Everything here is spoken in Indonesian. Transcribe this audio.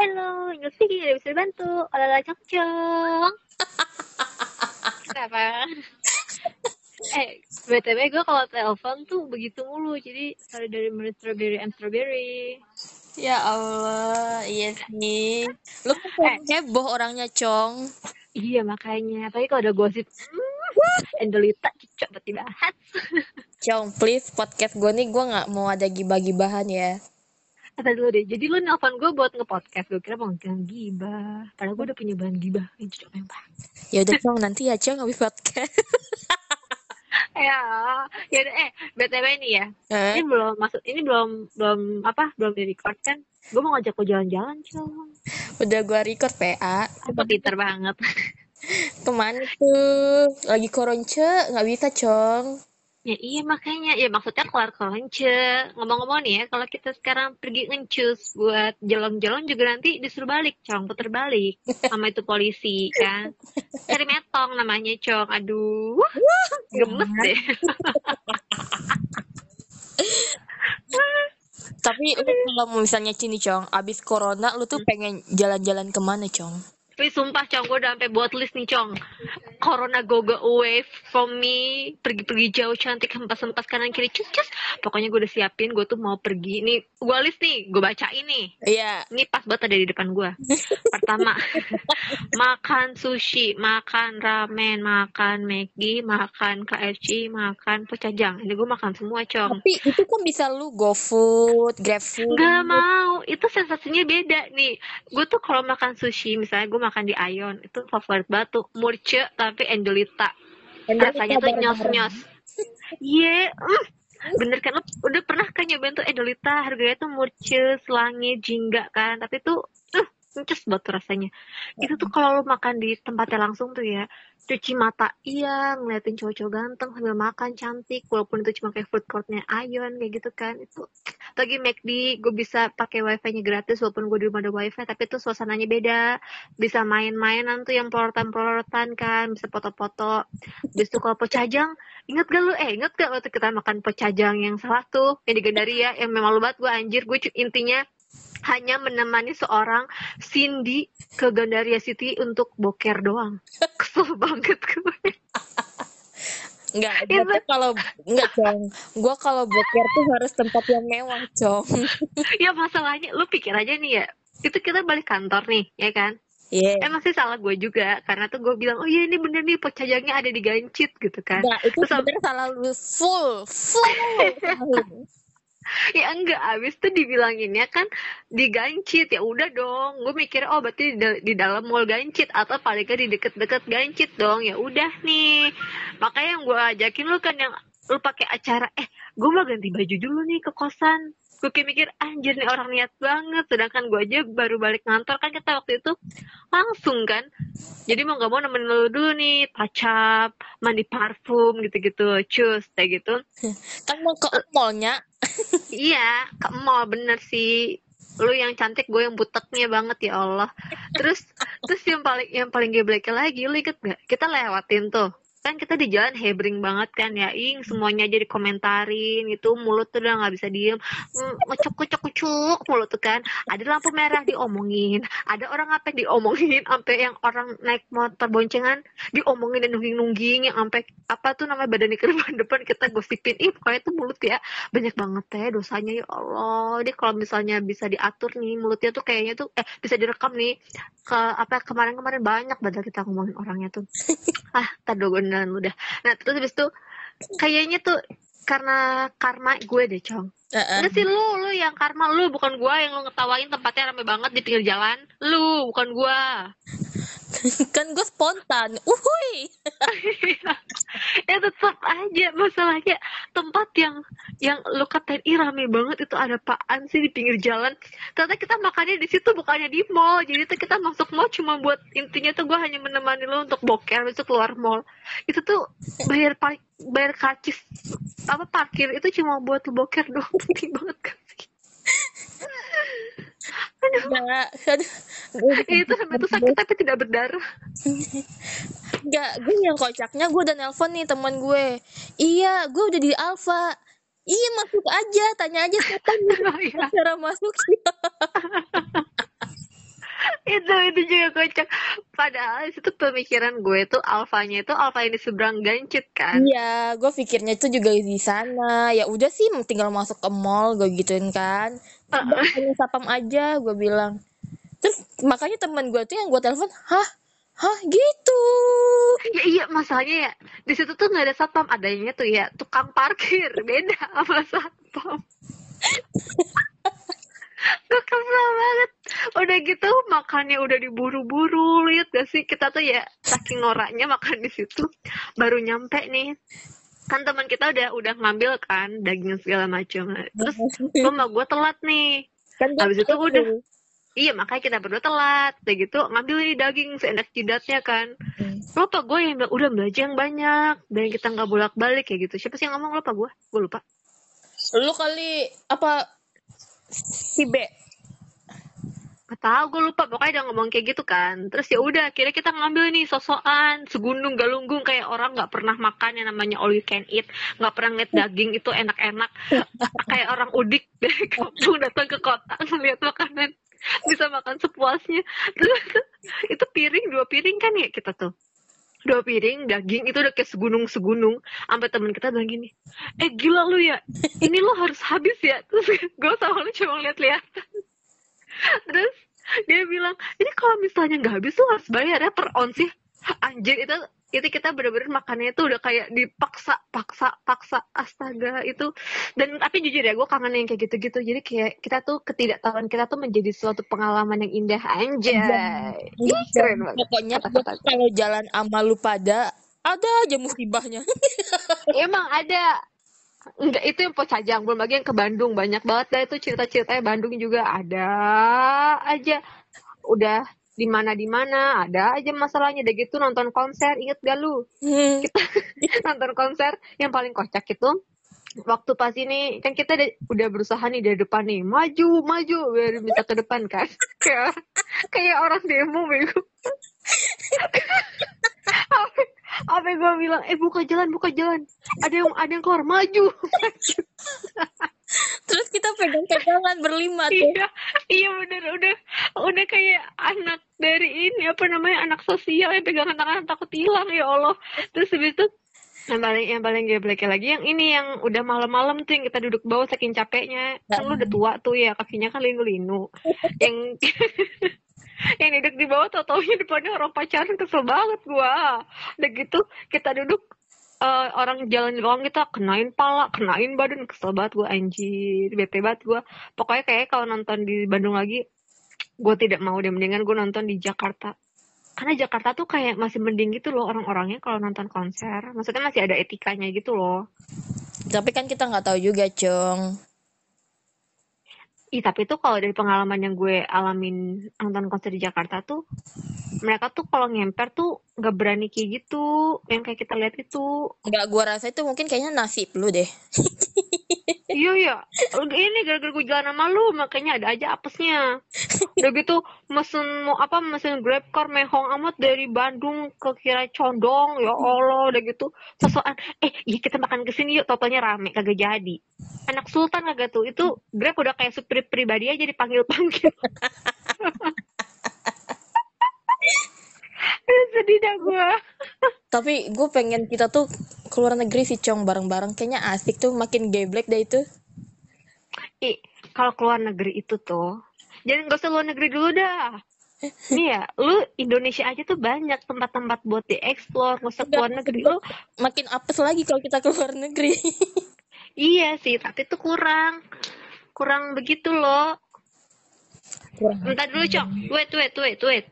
Hello, English speaking tidak bisa bantu. Olala cong cong. Kenapa? eh, BTW gue kalau telepon tuh begitu mulu. Jadi, sorry dari Mary Strawberry and Strawberry. Ya Allah, iya sih. Lu kan paling heboh orangnya, Cong. Iya, makanya. Apalagi kalau ada gosip. Hmm, Endelita cocok buat dibahas. Cong, please podcast gue nih gue nggak mau ada gibah-gibahan ya. Kata dulu deh, jadi lu nelfon gue buat nge-podcast. Gue kira mau ngilang gibah. Padahal gue udah punya bahan gibah. Yang cocok yang. Ya udah, Cong, nanti ya, Cong, habis podcast. ya, ya udah eh btw nih ya. Hah? Ini belum masuk, ini belum belum apa belum di record kan? Gue mau ngajak lo jalan-jalan, cong. Udah gue record PA. Apa pinter banget. Ke mana tuh? Lagi koronce, nggak bisa, Cong. Ya iya makanya, ya maksudnya keluar konce. Ngomong-ngomong nih ya, kalau kita sekarang pergi ngencus buat jalan-jalan juga nanti disuruh balik, cong, puter balik. Sama itu polisi kan. Cari metong namanya, cong. Aduh, gemes deh. Tapi lu kalau misalnya sini, Cong, abis corona lu tuh pengen jalan-jalan ke mana, Cong? Tapi sumpah, cong, gue udah sampai buat list nih, cong. Corona go go away from me. Pergi-pergi jauh, cantik, hempas-hempas kanan kiri, cus cus. Pokoknya gue udah siapin, gue tuh mau pergi. Nih, gue list nih, gue bacain nih. Iya. Ini pas banget ada di depan gua. Pertama, makan sushi, makan ramen, makan Maggi, makan KFC, makan pecajang. Ini gua makan semua, Cong. Tapi itu kan bisa lu GoFood, GrabFood. Gak mau, itu sensasinya beda nih. Gue tuh kalau makan sushi, misalnya gue makan di Ion, itu favorit tuh. Murce tapi Endolita. Rasanya tuh nyos-nyos. Iya, mm. bener kan lo? Udah pernah kan nyobain tuh Endolita harganya tuh murce, selangi, jingga kan? Tapi tuh uh, banget tuh rasanya. Itu tuh kalau lo makan di tempatnya langsung tuh ya cuci mata iya ngeliatin cowok-cowok ganteng sambil makan cantik. Walaupun itu cuma kayak food courtnya Ion kayak gitu kan. Itu lagi McD gue bisa pakai wifi-nya gratis walaupun gue di rumah ada wifi tapi itu suasananya beda. Bisa main-mainan tuh yang pelorotan-pelorotan kan bisa foto-foto. Habis itu kalau pecajang inget gak lu? Eh inget gak waktu kita makan pecajang yang salah tuh yang di Gandaria yang memang lu banget gue anjir. Gue intinya hanya menemani seorang Cindy ke Gandaria City untuk boker doang. Kesel banget gue Enggak, Itu- kalau enggak, Cong. Gua kalau boker tuh harus tempat yang mewah, Cong. ya masalahnya lu pikir aja nih ya itu kita balik kantor nih ya kan Iya. emang sih salah gue juga karena tuh gue bilang oh iya ini bener nih pecajangnya ada di Gancit gitu kan Enggak, itu Terus sebenarnya salah lu full, full. ya enggak. Abis tuh dibilanginnya kan di Gancit ya udah dong. Gue mikir oh berarti di, di dalam mall Gancit atau paling di deket-deket Gancit dong. Ya udah nih. Makanya yang gue ajakin lu kan yang lu pakai acara. Eh gue mau ganti baju dulu nih ke kosan gue kayak mikir anjir nih orang niat banget sedangkan gue aja baru balik kantor kan kita waktu itu langsung kan jadi mau nggak mau nemenin lu dulu nih up mandi parfum gitu-gitu cus kayak gitu Kan mau ke mallnya. Iya, ke mall bener sih. Lu yang cantik, gue yang buteknya banget ya Allah. Terus, terus yang paling yang paling gebleknya lagi, lu inget gak? Kita lewatin tuh. Kan kita di jalan hebring banget kan ya, ing semuanya aja dikomentarin gitu, mulut tuh udah nggak bisa diem, ngecuk ngecuk ngecuk mulut tuh kan. Ada lampu merah diomongin, ada orang apa diomongin, sampai yang orang naik motor boncengan diomongin dan nungging nungging yang sampai apa tuh namanya badan ke depan depan kita gosipin, ih pokoknya tuh mulut ya. Banyak banget ya dosanya ya Allah. Dia kalau misalnya bisa diatur nih mulutnya tuh kayaknya tuh eh bisa direkam nih. Ke apa kemarin-kemarin banyak badal kita ngomongin orangnya tuh. Ah tadi beneran udah nah terus habis itu kayaknya tuh karena karma gue deh cong Heeh. Enggak sih lu, lu yang karma lu bukan gua yang lu ngetawain tempatnya rame banget di pinggir jalan. Lu bukan gua. kan gue spontan. Uhuy. ya tetap aja masalahnya tempat yang yang lu katain ih rame banget. Itu ada apaan sih di pinggir jalan? Ternyata kita makannya di situ bukannya di mall. Jadi tuh kita masuk mall cuma buat intinya tuh gua hanya menemani lu untuk boker itu keluar mall. Itu tuh bayar bayar karcis apa parkir. Itu cuma buat lu boker doang. Penting banget kan sih. Aduh. Gua- itu sampai itu sakit tapi tidak berdarah Enggak, gue yang kocaknya gue udah nelpon nih teman gue. Iya, gue udah di Alfa. Iya masuk aja, tanya aja siapa nih Oh, iya. cara masuk. itu itu juga kocak padahal itu pemikiran gue tuh alfanya itu alfa yang di seberang gancet kan iya gue pikirnya itu juga di sana ya udah sih tinggal masuk ke mall gue gituin kan Udah, hanya sapam aja gue bilang terus makanya teman gue tuh yang gue telepon hah hah gitu. Ya iya masalahnya ya di situ tuh nggak ada satpam adanya tuh ya tukang parkir beda sama satpam. Gue kesel banget. Udah gitu makannya udah diburu-buru lihat gak sih? Kita tuh ya saking noraknya makan di situ baru nyampe nih. Kan teman kita udah udah ngambil kan daging segala macam. Terus gue sama gue telat nih. Kan habis itu udah iya makanya kita berdua telat. Kayak gitu ngambil ini daging seenak jidatnya kan. Hmm. lupa gue yang bilang, udah belajar yang banyak. Dan kita nggak bolak balik kayak gitu. Siapa sih yang ngomong? Lupa gue gue lupa. Lu kali apa si B? Gak tau gue lupa. Pokoknya dia ngomong kayak gitu kan. Terus ya udah akhirnya kita ngambil nih sosokan segundung galunggung. Kayak orang nggak pernah makan yang namanya all you can eat. Nggak pernah ngeliat daging itu enak-enak. Kayak orang udik dari kampung datang ke kota ngeliat makanan bisa makan sepuasnya. Itu piring dua piring kan ya kita tuh. Dua piring daging itu udah kayak segunung segunung sampai temen kita bilang gini eh gila lu ya ini lo harus habis ya. Terus gue sama lu cuma lihat-lihat. Terus dia bilang ini kalau misalnya nggak habis tuh harus bayar ya per ons ya. Anjir itu itu kita bener-bener makannya itu udah kayak dipaksa paksa paksa astaga itu. Dan tapi jujur ya gue kangen yang kayak gitu-gitu. Jadi kayak kita tuh ketidaktahuan kita tuh menjadi suatu pengalaman yang indah. Anjay. Ih, keren banget. Pokoknya kalau jalan sama lu pada ada aja musibahnya. Emang ada. Enggak, itu yang Pocajang, belum lagi yang ke Bandung. Banyak banget dah itu cerita-ceritanya. Bandung juga ada aja. Udah di mana di mana ada aja masalahnya. Udah gitu nonton konser inget gak lu? Hmm. nonton konser yang paling kocak itu waktu pas ini kan kita udah- berusaha nih dari depan nih maju maju biar bisa ke depan kan. Kayak kayak orang demo bego. Apa gue bilang eh buka jalan buka jalan. Ada yang ada yang keluar maju. Terus kita pegang-pegangan berlima tuh. Iya iya bener. Udah udah kayak anak dari ini apa namanya anak sosial yang pegangan tangan takut hilang ya Allah. Terus habis itu yang paling yang paling gebleknya lagi yang ini yang udah malam-malam tuh yang kita duduk bawah saking capeknya. Kan lu udah tua tuh ya kakinya kan linu-linu yang yang duduk di bawah tau taunya depannya orang pacaran kesel banget gua. Udah gitu kita duduk eh, orang jalan doang kita kenain pala kenain badan kesel banget gua anjir bete banget gua. Pokoknya kayak kalau nonton di Bandung lagi gue tidak mau deh mendingan gue nonton di Jakarta. Karena Jakarta tuh kayak masih mending gitu loh orang-orangnya kalau nonton konser. Maksudnya masih ada etikanya gitu loh. Tapi kan kita nggak tahu juga cong Ih, tapi tuh kalau dari pengalaman yang gue alamin nonton konser di Jakarta tuh, mereka tuh kalau ngemper tuh nggak berani kayak gitu, yang kayak kita lihat itu. nggak gua rasa itu mungkin kayaknya nasib lu deh Iya ya, ini gara-gara gue jalan sama lu, makanya ada aja apesnya. Udah gitu, mesen mau apa, mesen grab car mehong amat dari Bandung ke Kira Condong, ya Allah, udah gitu. Sosokan, eh iya kita makan ke sini yuk, totonya rame, kagak jadi. Anak Sultan kagak tuh, itu grab udah kayak supir pribadi aja dipanggil-panggil. Sedih dah gue. tapi gue pengen kita tuh keluar negeri sih cong bareng-bareng kayaknya asik tuh makin geblek dah itu Ih, kalau keluar negeri itu tuh, jangan gak usah luar negeri dulu dah. Nih ya, lu Indonesia aja tuh banyak tempat-tempat buat dieksplor, gak usah keluar negeri. Lu makin apes lagi kalau kita keluar negeri iya sih, tapi tuh kurang. Kurang begitu loh. kurang Bentar dulu, Cok. Wait, wait, wait, wait.